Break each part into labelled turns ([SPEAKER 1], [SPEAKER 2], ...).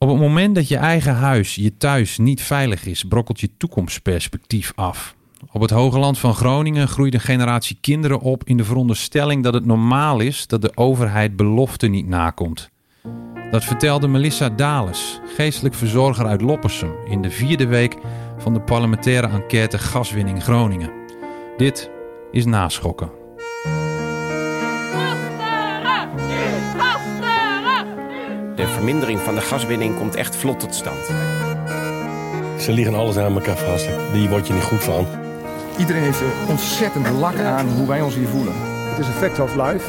[SPEAKER 1] Op het moment dat je eigen huis, je thuis, niet veilig is, brokkelt je toekomstperspectief af. Op het hoge land van Groningen groeit een generatie kinderen op in de veronderstelling dat het normaal is dat de overheid beloften niet nakomt. Dat vertelde Melissa Dales, geestelijk verzorger uit Loppersum, in de vierde week van de parlementaire enquête Gaswinning Groningen. Dit is naschokken.
[SPEAKER 2] Vermindering van de gaswinning komt echt vlot tot stand.
[SPEAKER 3] Ze liggen alles aan elkaar vast. Die word je niet goed van.
[SPEAKER 4] Iedereen heeft er ontzettend lak aan hoe wij ons hier voelen.
[SPEAKER 5] Het is een fact of life.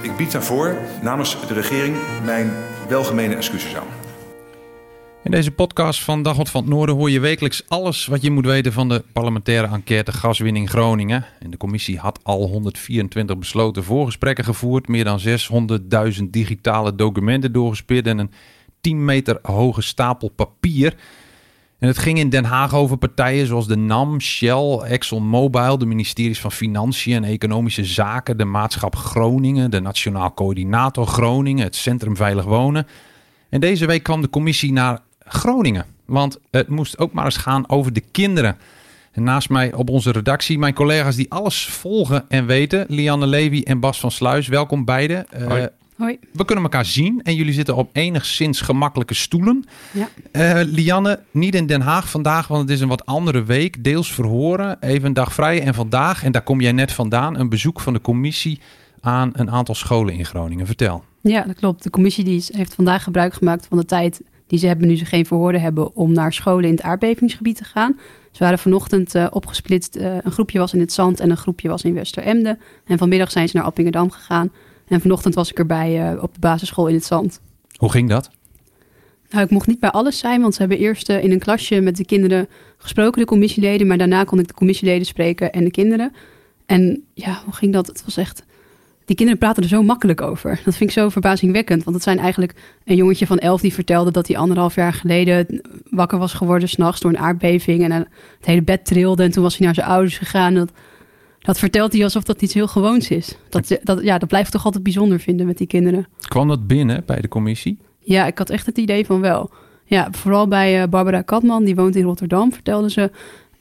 [SPEAKER 6] Ik bied daarvoor namens de regering mijn welgemene excuses aan.
[SPEAKER 1] In deze podcast van Dagblad van het Noorden hoor je wekelijks alles wat je moet weten van de parlementaire enquête gaswinning Groningen. En de commissie had al 124 besloten voorgesprekken gevoerd, meer dan 600.000 digitale documenten doorgespeeld en een 10 meter hoge stapel papier. En het ging in Den Haag over partijen zoals de NAM, Shell, ExxonMobil, de ministeries van Financiën en Economische Zaken, de Maatschap Groningen, de Nationaal Coördinator Groningen, het Centrum Veilig Wonen. En deze week kwam de commissie naar Groningen, want het moest ook maar eens gaan over de kinderen. En naast mij op onze redactie mijn collega's die alles volgen en weten, Lianne Levy en Bas van Sluis. Welkom beiden. Uh,
[SPEAKER 7] Hoi.
[SPEAKER 1] We kunnen elkaar zien en jullie zitten op enigszins gemakkelijke stoelen.
[SPEAKER 7] Ja.
[SPEAKER 1] Uh, Lianne, niet in Den Haag vandaag, want het is een wat andere week. Deels verhoren, even een dag vrij. En vandaag, en daar kom jij net vandaan, een bezoek van de commissie aan een aantal scholen in Groningen. Vertel.
[SPEAKER 7] Ja, dat klopt. De commissie die heeft vandaag gebruik gemaakt van de tijd die ze hebben nu ze geen verhoorden hebben om naar scholen in het aardbevingsgebied te gaan. Ze waren vanochtend uh, opgesplitst. Uh, een groepje was in het Zand en een groepje was in Westeremden. En vanmiddag zijn ze naar Appingedam gegaan. En vanochtend was ik erbij uh, op de basisschool in het Zand.
[SPEAKER 1] Hoe ging dat?
[SPEAKER 7] Nou, ik mocht niet bij alles zijn, want ze hebben eerst in een klasje met de kinderen gesproken, de commissieleden. Maar daarna kon ik de commissieleden spreken en de kinderen. En ja, hoe ging dat? Het was echt die kinderen praten er zo makkelijk over. Dat vind ik zo verbazingwekkend. Want het zijn eigenlijk een jongetje van elf die vertelde dat hij anderhalf jaar geleden wakker was geworden s'nachts door een aardbeving. En het hele bed trilde. En toen was hij naar zijn ouders gegaan. Dat, dat vertelt hij alsof dat iets heel gewoons is. Dat, dat, ja, dat blijft toch altijd bijzonder vinden met die kinderen.
[SPEAKER 1] Kwam dat binnen bij de commissie?
[SPEAKER 7] Ja, ik had echt het idee van wel. Ja, vooral bij Barbara Katman, die woont in Rotterdam, vertelde ze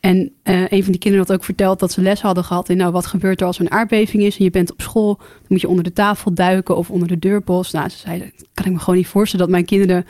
[SPEAKER 7] en uh, een van die kinderen had ook verteld dat ze les hadden gehad in nou, wat gebeurt er als er een aardbeving is en je bent op school, dan moet je onder de tafel duiken of onder de deurpost. Nou, ze zeiden, kan ik me gewoon niet voorstellen dat mijn kinderen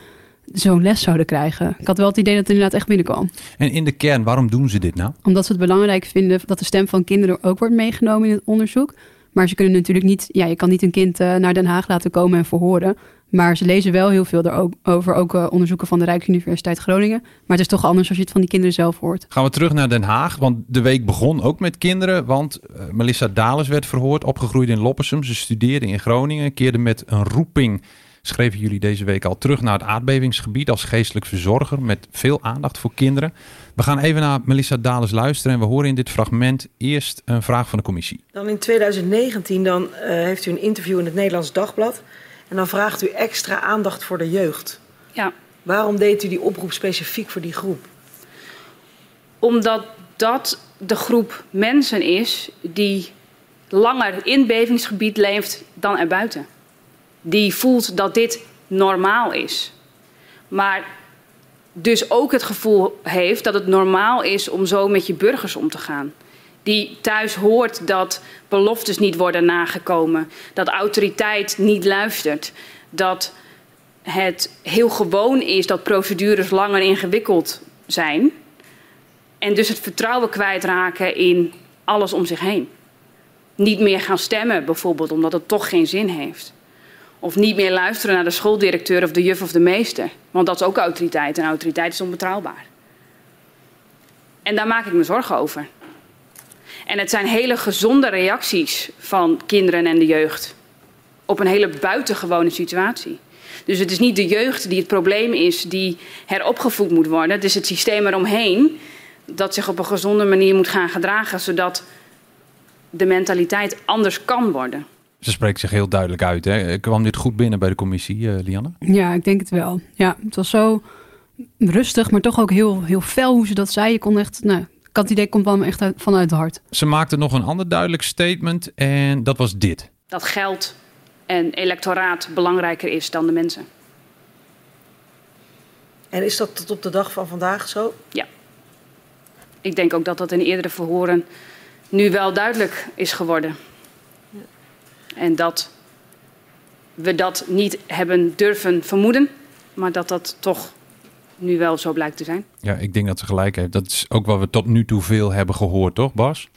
[SPEAKER 7] zo'n les zouden krijgen. Ik had wel het idee dat het inderdaad echt binnenkwam.
[SPEAKER 1] En in de kern, waarom doen ze dit nou?
[SPEAKER 7] Omdat ze het belangrijk vinden dat de stem van kinderen ook wordt meegenomen in het onderzoek. Maar ze kunnen natuurlijk niet, ja, je kan niet een kind uh, naar Den Haag laten komen en verhoren. Maar ze lezen wel heel veel erover, ook uh, onderzoeken van de Rijksuniversiteit Groningen. Maar het is toch anders als je het van die kinderen zelf hoort.
[SPEAKER 1] Gaan we terug naar Den Haag, want de week begon ook met kinderen. Want uh, Melissa Dales werd verhoord, opgegroeid in Loppersum. Ze studeerde in Groningen, keerde met een roeping, schreven jullie deze week al, terug naar het aardbevingsgebied als geestelijk verzorger. Met veel aandacht voor kinderen. We gaan even naar Melissa Dales luisteren en we horen in dit fragment eerst een vraag van de commissie.
[SPEAKER 8] Dan in 2019 dan, uh, heeft u een interview in het Nederlands Dagblad. En dan vraagt u extra aandacht voor de jeugd.
[SPEAKER 9] Ja.
[SPEAKER 8] Waarom deed u die oproep specifiek voor die groep?
[SPEAKER 9] Omdat dat de groep mensen is die langer in bevingsgebied leeft dan erbuiten. Die voelt dat dit normaal is. Maar dus ook het gevoel heeft dat het normaal is om zo met je burgers om te gaan die thuis hoort dat beloftes niet worden nagekomen, dat autoriteit niet luistert, dat het heel gewoon is dat procedures lang en ingewikkeld zijn en dus het vertrouwen kwijtraken in alles om zich heen. Niet meer gaan stemmen bijvoorbeeld omdat het toch geen zin heeft. Of niet meer luisteren naar de schooldirecteur of de juf of de meester. Want dat is ook autoriteit en autoriteit is onbetrouwbaar. En daar maak ik me zorgen over. En het zijn hele gezonde reacties van kinderen en de jeugd op een hele buitengewone situatie. Dus het is niet de jeugd die het probleem is, die heropgevoed moet worden. Het is het systeem eromheen dat zich op een gezonde manier moet gaan gedragen, zodat de mentaliteit anders kan worden.
[SPEAKER 1] Ze spreekt zich heel duidelijk uit. Hè? Kwam dit goed binnen bij de commissie, uh, Lianne?
[SPEAKER 7] Ja, ik denk het wel. Ja, het was zo rustig, maar toch ook heel, heel fel hoe ze dat zei. Je kon echt, nou, had het idee, komt wel echt uit, vanuit het hart.
[SPEAKER 1] Ze maakte nog een ander duidelijk statement en dat was dit.
[SPEAKER 9] Dat geld en electoraat belangrijker is dan de mensen.
[SPEAKER 8] En is dat tot op de dag van vandaag zo?
[SPEAKER 9] Ja. Ik denk ook dat dat in eerdere verhoren nu wel duidelijk is geworden. En dat we dat niet hebben durven vermoeden, maar dat dat toch nu wel zo blijkt te zijn.
[SPEAKER 1] Ja, ik denk dat ze gelijk heeft. Dat is ook wat we tot nu toe veel hebben gehoord, toch Bas?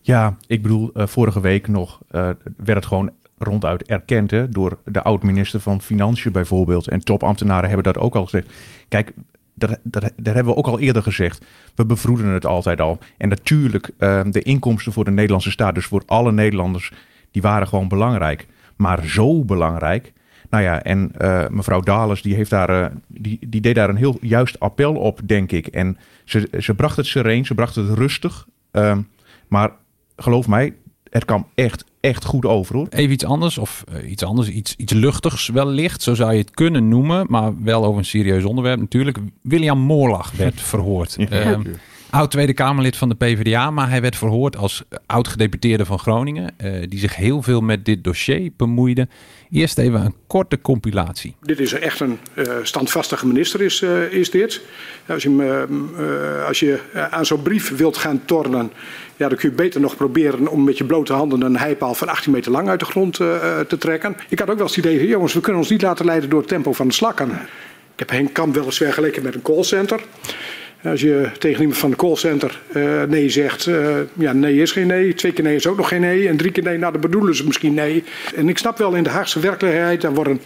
[SPEAKER 5] Ja, ik bedoel, uh, vorige week nog uh, werd het gewoon ronduit erkend hè, door de oud-minister van Financiën bijvoorbeeld. En topambtenaren hebben dat ook al gezegd. Kijk, dat, dat, dat hebben we ook al eerder gezegd. We bevroeden het altijd al. En natuurlijk, uh, de inkomsten voor de Nederlandse staat, dus voor alle Nederlanders, die waren gewoon belangrijk. Maar zo belangrijk. Nou ja, en uh, mevrouw Dales, die, heeft daar, uh, die, die deed daar een heel juist appel op, denk ik. En ze, ze bracht het sereen, ze bracht het rustig. Uh, maar geloof mij, het kwam echt, echt goed over hoor.
[SPEAKER 1] Even iets anders, of uh, iets anders, iets, iets luchtigs wellicht, zo zou je het kunnen noemen, maar wel over een serieus onderwerp natuurlijk. William Moorlach werd verhoord. ja. Oud Tweede Kamerlid van de PvdA, maar hij werd verhoord als oud-gedeputeerde van Groningen, uh, die zich heel veel met dit dossier bemoeide. Eerst even een korte compilatie.
[SPEAKER 10] Dit is echt een uh, standvastige minister, is, uh, is dit. Als je, als je aan zo'n brief wilt gaan tornen, ja, dan kun je beter nog proberen om met je blote handen een heipaal van 18 meter lang uit de grond te trekken. Ik had ook wel eens het idee, jongens, we kunnen ons niet laten leiden door het tempo van de slakken. Ik heb Henk Kamp wel eens vergeleken met een callcenter. Als je tegen iemand van de callcenter uh, nee zegt, uh, ja, nee is geen nee. Twee keer nee is ook nog geen nee. En drie keer nee, nou, dan bedoelen ze misschien nee. En ik snap wel in de Haagse werkelijkheid, daar worden,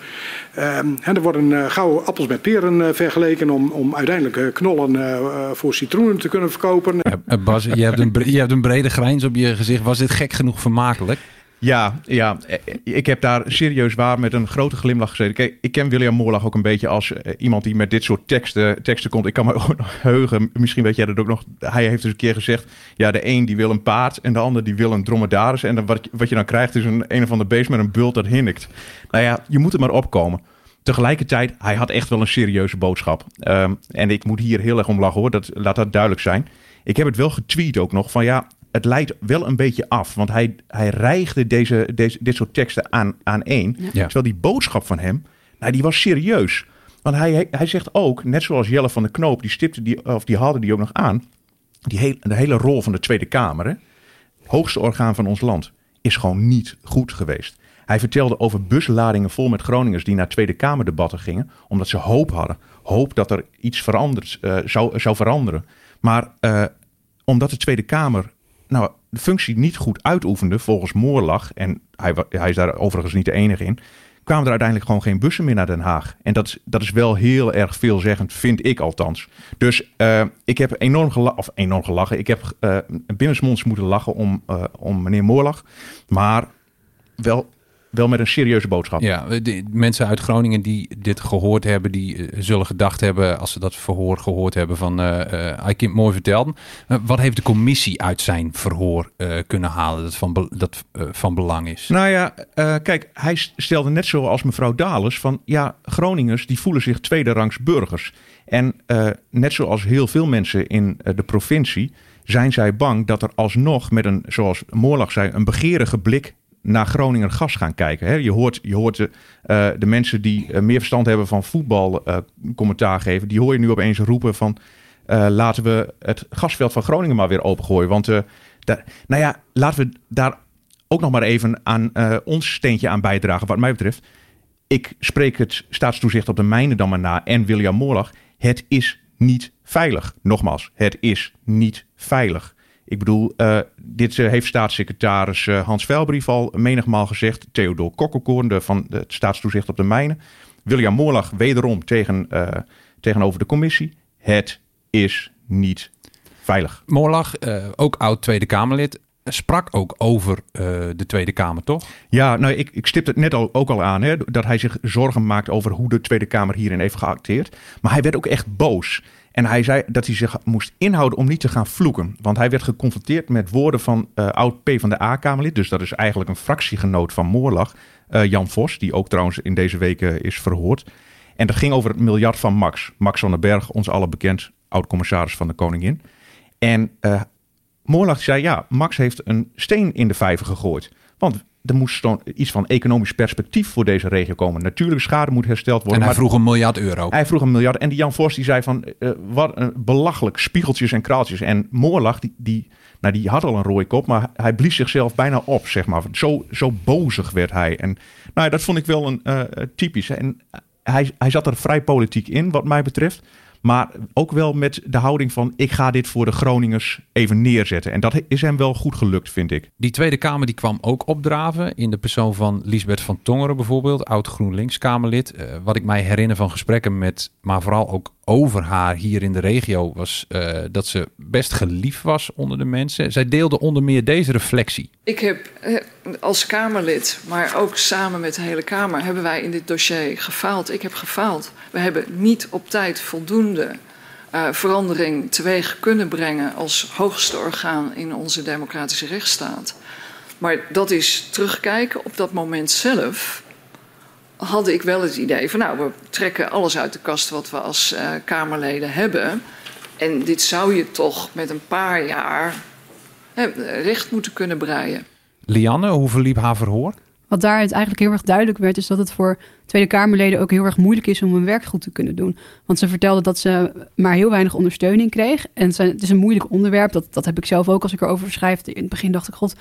[SPEAKER 10] uh, er worden uh, gauw appels met peren vergeleken om, om uiteindelijk knollen voor citroenen te kunnen verkopen.
[SPEAKER 1] Bas, je hebt, een, je hebt een brede grijns op je gezicht. Was dit gek genoeg vermakelijk?
[SPEAKER 5] Ja, ja, ik heb daar serieus waar met een grote glimlach gezeten. Kijk, ik ken William Moorlach ook een beetje als uh, iemand die met dit soort teksten, teksten komt. Ik kan me ook nog heugen, misschien weet jij dat ook nog. Hij heeft dus een keer gezegd, ja, de een die wil een paard en de ander die wil een dromedaris. En dan, wat, wat je dan krijgt is een, een of ander beest met een bult dat hinnikt. Nou ja, je moet er maar opkomen. Tegelijkertijd, hij had echt wel een serieuze boodschap. Um, en ik moet hier heel erg om lachen hoor, dat, laat dat duidelijk zijn. Ik heb het wel getweet ook nog van ja, het leidt wel een beetje af. Want hij, hij reigde deze, deze, dit soort teksten aan, aan één. Ja. Terwijl die boodschap van hem, nou, die was serieus. Want hij, hij zegt ook, net zoals Jelle van de Knoop, die stipte die, of die haalde die ook nog aan. Die heel, de hele rol van de Tweede Kamer, hè, hoogste orgaan van ons land, is gewoon niet goed geweest. Hij vertelde over busladingen vol met Groningers die naar Tweede Kamerdebatten gingen, omdat ze hoop hadden. Hoop dat er iets veranderd, uh, zou, zou veranderen. Maar uh, omdat de Tweede Kamer nou, de functie niet goed uitoefende volgens Moorlag, en hij, hij is daar overigens niet de enige in, kwamen er uiteindelijk gewoon geen bussen meer naar Den Haag. En dat, dat is wel heel erg veelzeggend, vind ik althans. Dus uh, ik heb enorm gelachen, of enorm gelachen, ik heb uh, binnensmonds moeten lachen om, uh, om meneer Moorlag, maar wel wel met een serieuze boodschap.
[SPEAKER 1] Ja, de mensen uit Groningen die dit gehoord hebben, die uh, zullen gedacht hebben, als ze dat verhoor gehoord hebben, van uh, mooi verteld. wat heeft de commissie uit zijn verhoor kunnen halen dat van, dat, van belang is?
[SPEAKER 5] Nou ja, kijk, hij stelde net zoals mevrouw Dales van, ja, Groningers die voelen zich tweederangs burgers. En net zoals heel veel mensen in de provincie, zijn zij bang dat er alsnog met een, zoals Moorlag zei, een begeerige blik naar Groninger gas gaan kijken. Hè. Je hoort, je hoort de, uh, de mensen die uh, meer verstand hebben van voetbal uh, commentaar geven. Die hoor je nu opeens roepen van laten we het gasveld van Groningen maar weer opengooien. Want nou ja, laten we daar ook nog maar even aan ons steentje aan bijdragen wat mij betreft. Ik spreek het staatstoezicht op de mijnen dan maar na en William Moorlag. Het is niet veilig. Nogmaals, het is niet veilig. Ik bedoel, uh, dit uh, heeft staatssecretaris uh, Hans Velbrief al menigmaal gezegd. Theodor Kokkelkoorn de, van het staatstoezicht op de mijnen. William Moorlag wederom tegen, tegenover de commissie. Het is niet veilig.
[SPEAKER 1] Moorlag, ook oud Tweede Kamerlid, sprak ook over de Tweede Kamer, toch?
[SPEAKER 5] Ja, nou, ik, ik stipte het net al, ook al aan, hè, dat hij zich zorgen maakt over hoe de Tweede Kamer hierin heeft geacteerd. Maar hij werd ook echt boos. En hij zei dat hij zich moest inhouden om niet te gaan vloeken. Want hij werd geconfronteerd met woorden van uh, oud P van de A-Kamerlid. Dus dat is eigenlijk een fractiegenoot van Moorlag. Uh, Jan Vos, die ook trouwens in deze weken is verhoord. En dat ging over het miljard van Max. Max van den Berg, ons alle bekend, oud-commissaris van de Koningin. En uh, zei, ja, Max heeft een steen in de vijver gegooid. Want er moest dan iets van economisch perspectief voor deze regio komen. Natuurlijk, schade moet hersteld worden.
[SPEAKER 1] En hij vroeg een miljard euro.
[SPEAKER 5] hij vroeg een miljard. En die Jan Vos die zei van, eh, wat een belachelijk, spiegeltjes en kraaltjes. En Moorlag, die, die, nou, die had al een rode kop, maar hij blies zichzelf bijna op, zeg maar. Zo, zo bozig werd hij. En nou, ja, dat vond ik wel een eh, typisch. En hij, hij zat er vrij politiek in, wat mij betreft. Maar ook wel met de houding van ik ga dit voor de Groningers even neerzetten. En dat is hem wel goed gelukt, vind ik.
[SPEAKER 1] Die Tweede Kamer die kwam ook opdraven in de persoon van Lisbeth van Tongeren bijvoorbeeld, oud GroenLinks Kamerlid. Eh, wat ik mij herinner van gesprekken met, maar vooral ook over haar hier in de regio, was eh, dat ze best geliefd was onder de mensen. Zij deelde onder meer deze reflectie.
[SPEAKER 11] Ik heb eh, als Kamerlid, maar ook samen met de hele Kamer, hebben wij in dit dossier gefaald. Ik heb gefaald. We hebben niet op tijd voldoende uh, verandering teweeg kunnen brengen als hoogste orgaan in onze democratische rechtsstaat. Maar dat is terugkijken op dat moment zelf. Had ik wel het idee van, nou, we trekken alles uit de kast wat we als uh, Kamerleden hebben. En dit zou je toch met een paar jaar hè, recht moeten kunnen breien.
[SPEAKER 1] Lianne, hoe verliep haar verhoor?
[SPEAKER 7] Wat daaruit eigenlijk heel erg duidelijk werd, is dat het voor Tweede Kamerleden ook heel erg moeilijk is om hun werk goed te kunnen doen. Want ze vertelde dat ze maar heel weinig ondersteuning kreeg. En het is een moeilijk onderwerp. Dat, dat heb ik zelf ook als ik erover schrijf. In het begin dacht ik, god,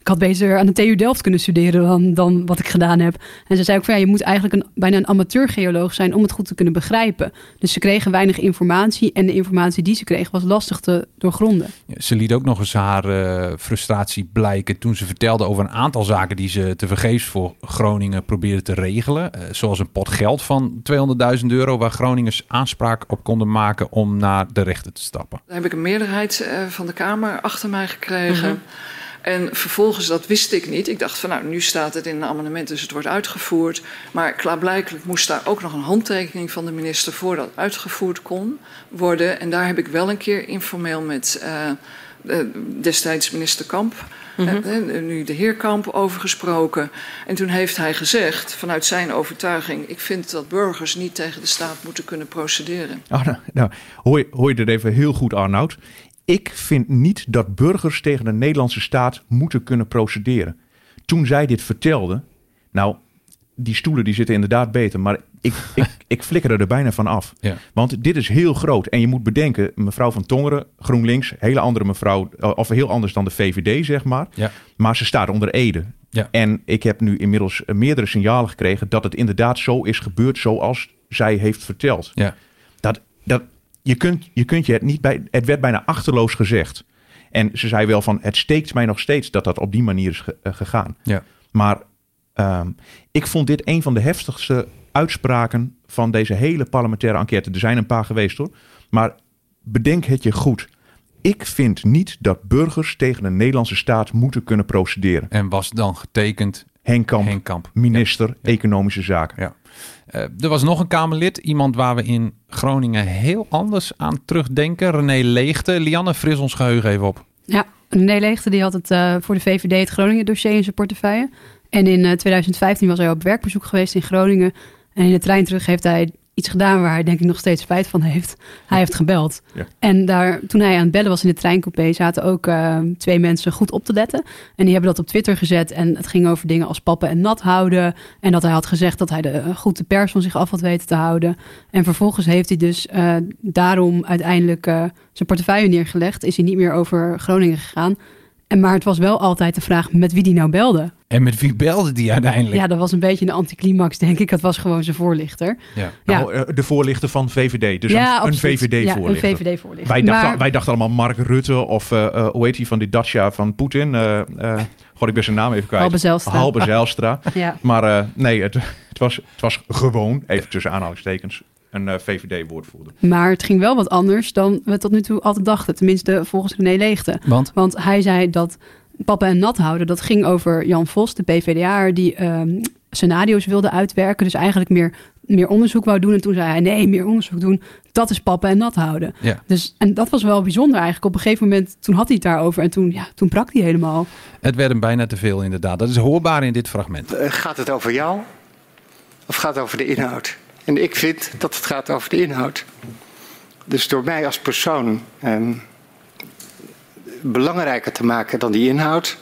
[SPEAKER 7] ik had beter aan de TU Delft kunnen studeren dan, dan wat ik gedaan heb. En ze zei ook van ja, je moet eigenlijk een, bijna een amateurgeoloog zijn om het goed te kunnen begrijpen. Dus ze kregen weinig informatie en de informatie die ze kregen was lastig te doorgronden.
[SPEAKER 1] Ja, ze liet ook nog eens haar uh, frustratie blijken toen ze vertelde over een aantal zaken die ze te vergeefs voor Groningen probeerde te regelen. Uh, zoals een pot geld van 200.000 euro waar Groningers aanspraak op konden maken om naar de rechter te stappen.
[SPEAKER 11] Daar heb ik een meerderheid uh, van de Kamer achter mij gekregen. Mm -hmm. En vervolgens, dat wist ik niet. Ik dacht van nou, nu staat het in een amendement, dus het wordt uitgevoerd. Maar klaarblijkelijk moest daar ook nog een handtekening van de minister voor dat uitgevoerd kon worden. En daar heb ik wel een keer informeel met uh, destijds minister Kamp, mm -hmm. uh, nu de heer Kamp, over gesproken. En toen heeft hij gezegd, vanuit zijn overtuiging, ik vind dat burgers niet tegen de staat moeten kunnen procederen.
[SPEAKER 5] Oh, nou, nou hoor, je, hoor je even heel goed, Arnoud ik vind niet dat burgers tegen de Nederlandse staat moeten kunnen procederen. Toen zij dit vertelde, nou, die stoelen die zitten inderdaad beter, maar ik, ik, ik flikker er bijna van af.
[SPEAKER 1] Ja.
[SPEAKER 5] Want dit is heel groot. En je moet bedenken, mevrouw van Tongeren, GroenLinks, hele andere mevrouw, of heel anders dan de VVD, zeg maar.
[SPEAKER 1] Ja.
[SPEAKER 5] Maar ze staat onder Ede.
[SPEAKER 1] Ja.
[SPEAKER 5] En ik heb nu inmiddels meerdere signalen gekregen dat het inderdaad zo is gebeurd zoals zij heeft verteld.
[SPEAKER 1] Ja.
[SPEAKER 5] Dat, dat, je kunt, je kunt je het niet bij. Het werd bijna achterloos gezegd. En ze zei wel van: het steekt mij nog steeds dat dat op die manier is ge, uh, gegaan.
[SPEAKER 1] Ja.
[SPEAKER 5] Maar um, ik vond dit een van de heftigste uitspraken van deze hele parlementaire enquête. Er zijn een paar geweest hoor. Maar bedenk het je goed. Ik vind niet dat burgers tegen de Nederlandse staat moeten kunnen procederen.
[SPEAKER 1] En was dan getekend
[SPEAKER 5] Henk Kamp,
[SPEAKER 1] Henk Kamp.
[SPEAKER 5] minister ja. Economische Zaken.
[SPEAKER 1] Ja. Uh, er was nog een Kamerlid, iemand waar we in Groningen heel anders aan terugdenken. René Leegte. Lianne, fris ons geheugen even op.
[SPEAKER 7] Ja, René Leegte die had het uh, voor de VVD het Groningen dossier in zijn portefeuille. En in uh, 2015 was hij op werkbezoek geweest in Groningen. En in de trein terug heeft hij iets gedaan waar hij denk ik nog steeds spijt van heeft. Hij heeft gebeld.
[SPEAKER 5] Ja.
[SPEAKER 7] En daar, toen hij aan het bellen was in de treincoupé, zaten ook uh, twee mensen goed op te letten. En die hebben dat op Twitter gezet. En het ging over dingen als pappen en nat houden. En dat hij had gezegd dat hij de, goed de pers van zich af had weten te houden. En vervolgens heeft hij dus uh, daarom uiteindelijk zijn portefeuille neergelegd. Is hij niet meer over Groningen gegaan. En maar het was wel altijd de vraag met wie die nou belde.
[SPEAKER 1] En met wie belde die uiteindelijk?
[SPEAKER 7] Ja, dat was een beetje een anticlimax, denk ik. Het was gewoon zijn voorlichter.
[SPEAKER 1] Ja.
[SPEAKER 5] Nou, ja. de voorlichter van VVD. Dus ja, een, een VVD-voorlichter.
[SPEAKER 7] Ja, een VVD-voorlichter.
[SPEAKER 5] Wij, maar... wij dachten allemaal Mark Rutte of uh, uh, hoe heet hij van die Dacia van Poetin. Uh, God, ik ben zijn naam even kwijt.
[SPEAKER 7] Halbe Zijlstra.
[SPEAKER 5] Halbe Zijlstra.
[SPEAKER 7] ja.
[SPEAKER 5] Maar nee, het, het, was, het was gewoon, even tussen aanhalingstekens, een uh, VVD-woordvoerder.
[SPEAKER 7] Maar het ging wel wat anders dan we tot nu toe altijd dachten. Tenminste, volgens René Leegte.
[SPEAKER 1] Want?
[SPEAKER 7] Want hij zei dat pappen en nat houden, dat ging over Jan Vos, de PvdA, die um, scenario's wilde uitwerken. Dus eigenlijk meer, meer onderzoek wou doen. En toen zei hij, nee, meer onderzoek doen, dat is pappen en nat houden.
[SPEAKER 1] Ja.
[SPEAKER 7] Dus, en dat was wel bijzonder eigenlijk. Op een gegeven moment, toen had hij het daarover en toen, ja, toen brak hij helemaal.
[SPEAKER 1] Het werd hem bijna te veel inderdaad. Dat is hoorbaar in dit fragment.
[SPEAKER 12] Uh, gaat het over jou of gaat het over de inhoud? En ik vind dat het gaat over de inhoud. Dus door mij als persoon um, belangrijker te maken dan die inhoud,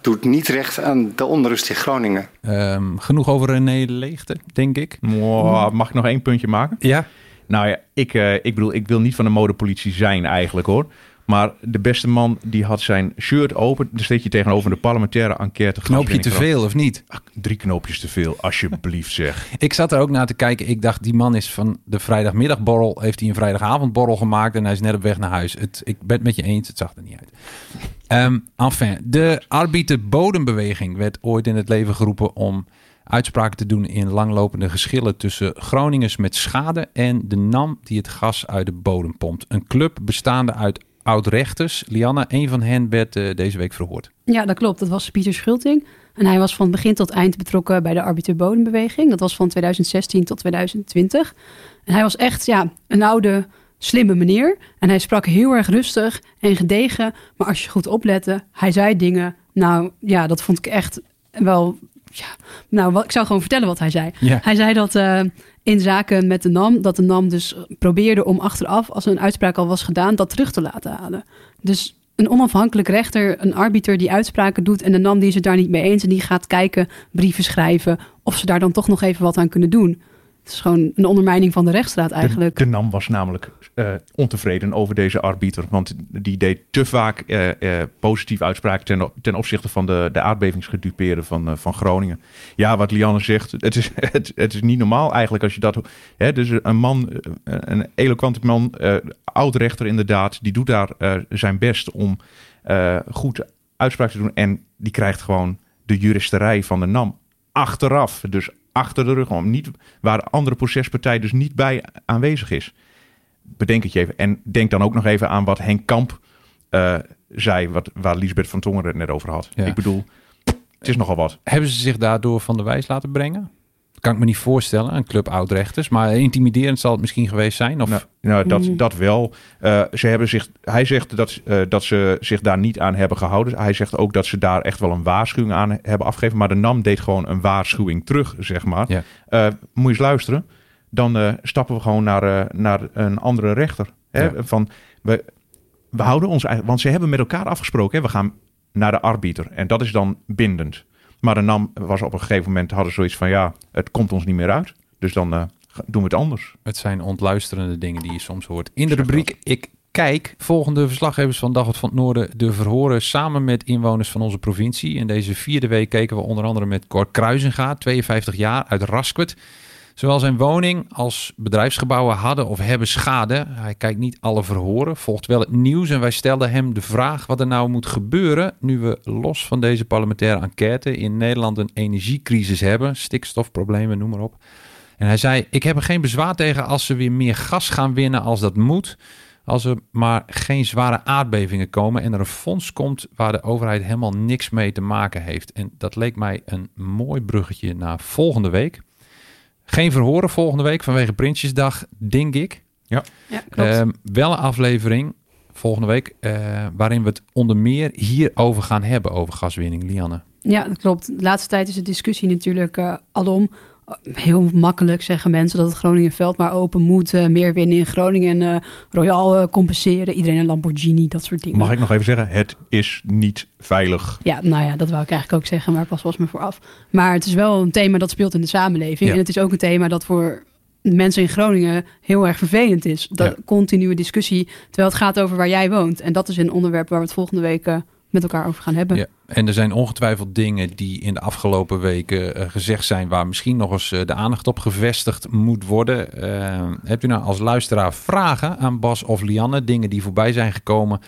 [SPEAKER 12] doet niet recht aan de onrust in Groningen.
[SPEAKER 1] Ehm, genoeg over René Leegte, denk ik.
[SPEAKER 5] Mwah, mag ik nog één puntje maken?
[SPEAKER 1] Ja.
[SPEAKER 5] Nou ja, ik, eh, ik bedoel, ik wil niet van de modepolitie zijn eigenlijk hoor. Maar de beste man die had zijn shirt open. Daar steed je tegenover de parlementaire enquête.
[SPEAKER 1] Knoopje te veel of niet?
[SPEAKER 5] Ach, drie knoopjes te veel, alsjeblieft zeg.
[SPEAKER 1] Ik zat er ook naar te kijken. Ik dacht, die man is van de vrijdagmiddagborrel. Heeft hij een vrijdagavondborrel gemaakt en hij is net op weg naar huis. Het, ik ben het met je eens, het zag er niet uit. Ehm, enfin, de arbiter bodembeweging werd ooit in het leven geroepen om uitspraken te doen in langlopende geschillen tussen Groningers met schade en de NAM die het gas uit de bodem pompt. Een club bestaande uit oud-rechters. Lianne, een van hen werd eh, deze week verhoord.
[SPEAKER 7] Ja, dat klopt. Dat was Pieter Schulting. En hij was van begin tot eind betrokken bij de arbiter bodembeweging. Dat was van 2016 tot 2020. En hij was echt ja, een oude, slimme meneer. En hij sprak heel erg rustig en gedegen. Maar als je goed oplette, hij zei dingen. Nou ja, dat vond ik echt wel ja, nou, wat, ik zou gewoon vertellen wat hij zei.
[SPEAKER 1] Ja.
[SPEAKER 7] Hij zei dat uh, in zaken met de NAM, dat de NAM dus probeerde om achteraf, als een uitspraak al was gedaan, dat terug te laten halen. Dus een onafhankelijk rechter, een arbiter die uitspraken doet en de NAM die is het daar niet mee eens en die gaat kijken, brieven schrijven, of ze daar dan toch nog even wat aan kunnen doen. Het is gewoon een ondermijning van de rechtsstraat eigenlijk.
[SPEAKER 5] De, de NAM was namelijk uh, ontevreden over deze arbiter. Want die deed te vaak uh, uh, positieve uitspraken ten, ten, opzichte van de, de aardbevingsgedupeerden van, van Groningen. Ja, wat Lianne zegt, het is, het, het, is niet normaal eigenlijk als je dat... Hè, dus een man, een eloquente man, oud-rechter inderdaad, die doet daar zijn best om goed uitspraak te doen. En die krijgt gewoon de juristerij van de NAM achteraf. Dus achter de rug om. Niet, waar de andere procespartij dus niet bij aanwezig is. Bedenk het je even. En denk dan ook nog even aan wat Henk Kamp uh, zei, wat, waar Lisbeth van Tongeren het net over had. Ja. Ik bedoel, het is nogal wat.
[SPEAKER 1] Hebben ze zich daardoor van de wijs laten brengen? Kan ik me niet voorstellen, een club oudrechters. Maar intimiderend zal het misschien geweest zijn. Of...
[SPEAKER 5] Nou, nou dat, dat wel. Uh, ze hebben zich, hij zegt dat, uh, dat ze zich daar niet aan hebben gehouden. Hij zegt ook dat ze daar echt wel een waarschuwing aan hebben afgegeven. Maar de NAM deed gewoon een waarschuwing terug, zeg maar.
[SPEAKER 1] Ja.
[SPEAKER 5] Uh, moet je eens luisteren. Dan stappen we gewoon naar, naar een andere rechter. Hè?
[SPEAKER 1] Ja.
[SPEAKER 5] Van, we, we houden ons eigenlijk... Want ze hebben met elkaar afgesproken. Hè? We gaan naar de arbiter. En dat is dan bindend. Maar de NAM was op een gegeven moment hadden zoiets van ja, het komt ons niet meer uit. Dus dan uh, doen we het anders.
[SPEAKER 1] Het zijn ontluisterende dingen die je soms hoort. In de rubriek Ik Kijk, volgende verslaggevers van Dagblad van het Noorden de verhoren samen met inwoners van onze provincie. In deze vierde week keken we onder andere met Cor Kruisinga, 52 jaar, uit Rasquet. Zowel zijn woning als bedrijfsgebouwen hadden of hebben schade. Hij kijkt niet alle verhoren, volgt wel het nieuws en wij stelden hem de vraag wat er nou moet gebeuren nu we los van deze parlementaire enquête in Nederland een energiecrisis hebben, stikstofproblemen, noem maar op. En hij zei: Ik heb er geen bezwaar tegen als ze weer meer gas gaan winnen als dat moet. Als er maar geen zware aardbevingen komen en er een fonds komt waar de overheid helemaal niks mee te maken heeft. En dat leek mij een mooi bruggetje naar volgende week. Geen verhoren volgende week vanwege Prinsjesdag, denk ik.
[SPEAKER 5] Ja,
[SPEAKER 7] ja klopt.
[SPEAKER 1] Um, wel een aflevering volgende week uh, waarin we het onder meer hierover gaan hebben, over gaswinning. Lianne.
[SPEAKER 7] Ja, dat klopt. De laatste tijd is de discussie natuurlijk uh, alom. Heel makkelijk zeggen mensen dat het Groningenveld maar open moet. Uh, meer winnen in Groningen. Uh, Royal compenseren. Iedereen een Lamborghini, dat soort dingen.
[SPEAKER 5] Mag ik nog even zeggen? Het is niet veilig.
[SPEAKER 7] Ja, nou ja, dat wou ik eigenlijk ook zeggen. Maar pas was me vooraf. Maar het is wel een thema dat speelt in de samenleving. Ja. En het is ook een thema dat voor mensen in Groningen heel erg vervelend is. Dat ja. continue discussie. Terwijl het gaat over waar jij woont. En dat is een onderwerp waar we het volgende week met elkaar over gaan hebben.
[SPEAKER 1] Ja. En er zijn ongetwijfeld dingen die in de afgelopen weken uh, gezegd zijn... waar misschien nog eens uh, de aandacht op gevestigd moet worden. Uh, hebt u nou als luisteraar vragen aan Bas of Lianne? Dingen die voorbij zijn gekomen,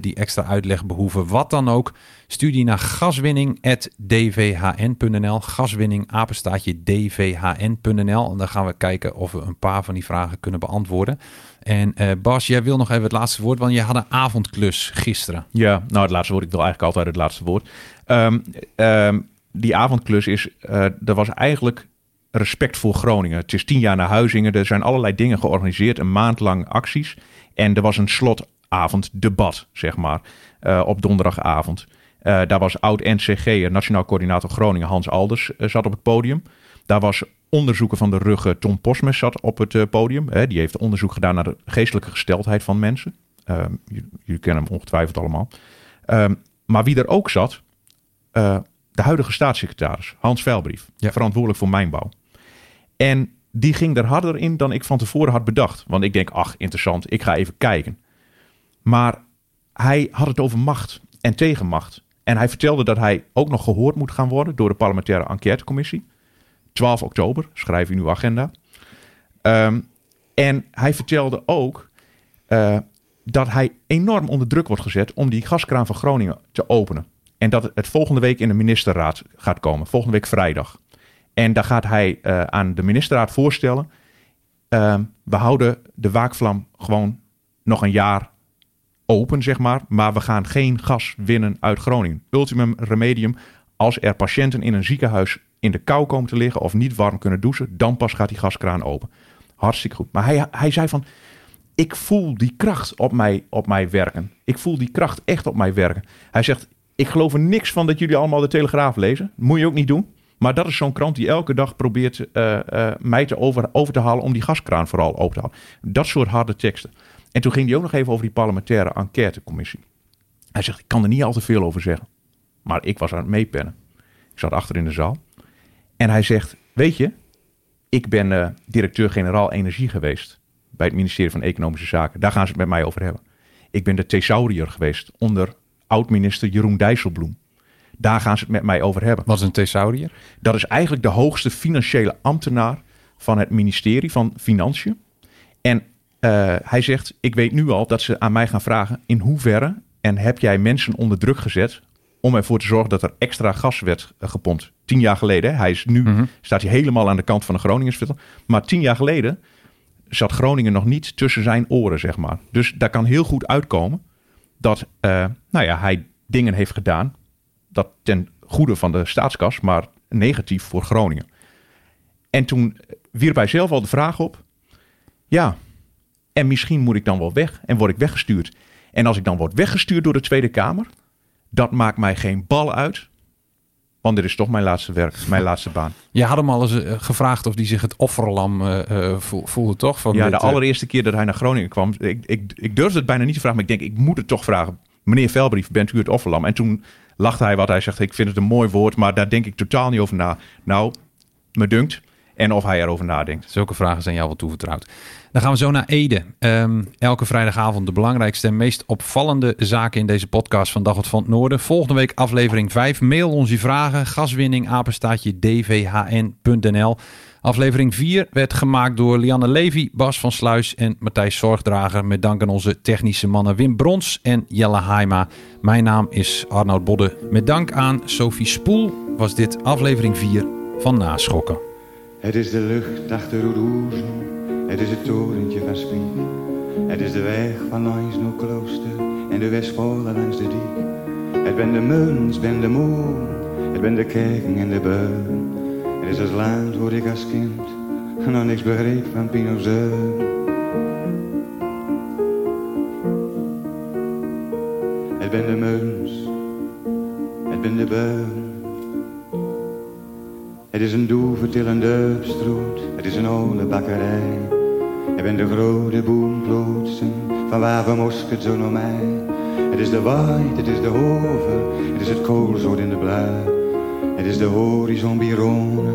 [SPEAKER 1] die extra uitleg behoeven. Wat dan ook. Stuur die naar gaswinning.dvhn.nl. Gaswinning, apenstaatje dvhn.nl. En dan gaan we kijken of we een paar van die vragen kunnen beantwoorden. En uh, Bas, jij wil nog even het laatste woord, want je had een avondklus gisteren.
[SPEAKER 5] Ja, nou het laatste woord, ik wil eigenlijk altijd het laatste woord. Um, um, die avondklus is, uh, dat was eigenlijk respect voor Groningen. Het is tien jaar naar Huizingen, er zijn allerlei dingen georganiseerd, een maand lang acties. En er was een slotavonddebat, zeg maar, uh, op donderdagavond. Daar was oud-NCG, Nationaal Coördinator Groningen, Hans Alders, zat op het podium. Daar was onderzoeker van de rug Tom Posmes zat op het uh, podium. Hè, die heeft onderzoek gedaan naar de geestelijke gesteldheid van mensen. Uh, jullie, kennen hem ongetwijfeld allemaal. Uh, maar wie er ook zat, eh, de huidige staatssecretaris, Hans Veilbrief, verantwoordelijk voor mijnbouw. En die ging er harder in dan ik van tevoren had bedacht. Want ik denk, ach, interessant, ik ga even kijken. Maar hij had het over macht en tegenmacht. En hij vertelde dat hij ook nog gehoord moet gaan worden door de parlementaire enquêtecommissie. 12 oktober, schrijf in uw agenda. Ehm, en hij vertelde ook eh, dat hij enorm onder druk wordt gezet om die gaskraan van Groningen te openen. En dat het volgende week in de ministerraad gaat komen, volgende week vrijdag. En daar gaat hij uh, aan de ministerraad voorstellen. Uh, we houden de waakvlam gewoon nog een jaar open, zeg maar. Maar we gaan geen gas winnen uit Groningen. Ultimum remedium. Als er patiënten in een ziekenhuis in de kou komen te liggen of niet warm kunnen douchen, dan pas gaat die gaskraan open. Hartstikke goed. Maar hij, hij zei van, ik voel die kracht op mij, op mij werken. Ik voel die kracht echt op mij werken. Hij zegt, ik geloof er niks van dat jullie allemaal de Telegraaf lezen. Moet je ook niet doen. Maar dat is zo'n krant die elke dag probeert uh, uh, mij te over, over te halen om die gaskraan vooral open te houden. Dat soort harde teksten. En toen ging hij ook nog even over die parlementaire enquêtecommissie. Hij zegt, ik kan er niet al te veel over zeggen. Maar ik was aan het meepennen. Ik zat achter in de zaal. En hij zegt, weet je, ik ben uh, directeur-generaal energie geweest bij het ministerie van Economische Zaken. Daar gaan ze het met mij over hebben. Ik ben de thesaurier geweest onder oud-minister Jeroen Dijsselbloem. Daar gaan ze het met mij over hebben.
[SPEAKER 1] Wat is een thesaurier?
[SPEAKER 5] Dat is eigenlijk de hoogste financiële ambtenaar van het ministerie van Financiën. En uh, hij zegt, ik weet nu al dat ze aan mij gaan vragen in hoeverre en heb jij mensen onder druk gezet om ervoor te zorgen dat er extra gas werd uh, gepompt. Tien jaar geleden, hij is nu, mm -hmm. staat hij helemaal aan de kant van de Groningersviertel. Maar tien jaar geleden zat Groningen nog niet tussen zijn oren, zeg maar. Dus daar kan heel goed uitkomen dat uh, nou ja, hij dingen heeft gedaan dat ten goede van de staatskas, maar negatief voor Groningen. En toen wierp hij zelf al de vraag op: ja, en misschien moet ik dan wel weg en word ik weggestuurd. En als ik dan word weggestuurd door de Tweede Kamer, dat maakt mij geen bal uit. Want dit is toch mijn laatste werk, mijn laatste baan.
[SPEAKER 1] Je had hem al eens uh, gevraagd of hij zich het offerlam uh, uh, voelde, toch?
[SPEAKER 5] Van ja, dit, de allereerste keer dat hij naar Groningen kwam. Ik, ik, ik durfde het bijna niet te vragen, maar ik denk, ik moet het toch vragen. Meneer Velbrief, bent u het offerlam? En toen lachte hij wat. Hij zegt, ik vind het een mooi woord, maar daar denk ik totaal niet over na. Nou, me dunkt. En of hij erover nadenkt.
[SPEAKER 1] Zulke vragen zijn jou wel toevertrouwd. Dan gaan we zo naar Ede. Um, elke vrijdagavond de belangrijkste en meest opvallende zaken in deze podcast van Dag van het Noorden. Volgende week aflevering 5. Mail ons je vragen. Gaswinning, apenstaatje, dvhn.nl. Aflevering 4 werd gemaakt door Lianne Levy, Bas van Sluis en Matthijs Zorgdrager. Met dank aan onze technische mannen Wim Brons en Jelle Haima. Mijn naam is Arnoud Bodde. Met dank aan Sophie Spoel was dit aflevering 4 van Naschokken.
[SPEAKER 13] Het is de lucht achter Roeroezen, het is het torentje van Spiek. Het is de weg van langs klooster en de Westpolen langs de diek. Het ben de muns, ben de moon, het ben de kerken en de beun. Het is het land waar ik als kind nog niks begreep van Pinozeun. Het ben de muns, het ben de beun. Het is een doevertillende stroot, het is een oude bakkerij. Het ben de grote boomplotsen van waar we mosket zo naar mij. Het is de waait, het is de hoven, het is het koolzoot in de blauw. Het is de horizon bironen,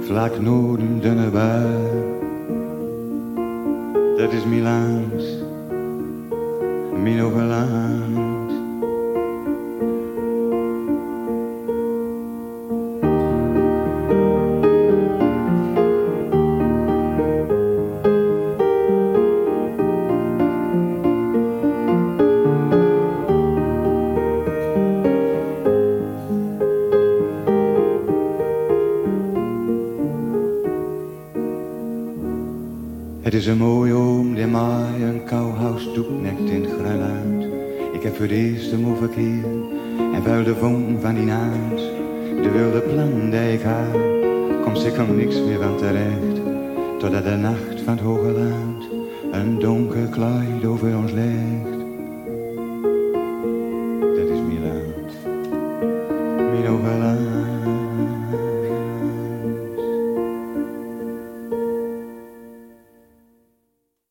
[SPEAKER 13] vlak noorden dunne bui. Dat is Milaans, mijn Het is een mooie oom die mij een kouhuis doeknekt in het gruiluid. Ik heb voor het eerst hem overkeer en vuil de vonk van die naad. De wilde plan die ik had, komt zeker niks meer van terecht. Totdat de nacht van het hoge land een donker kleid over ons legt.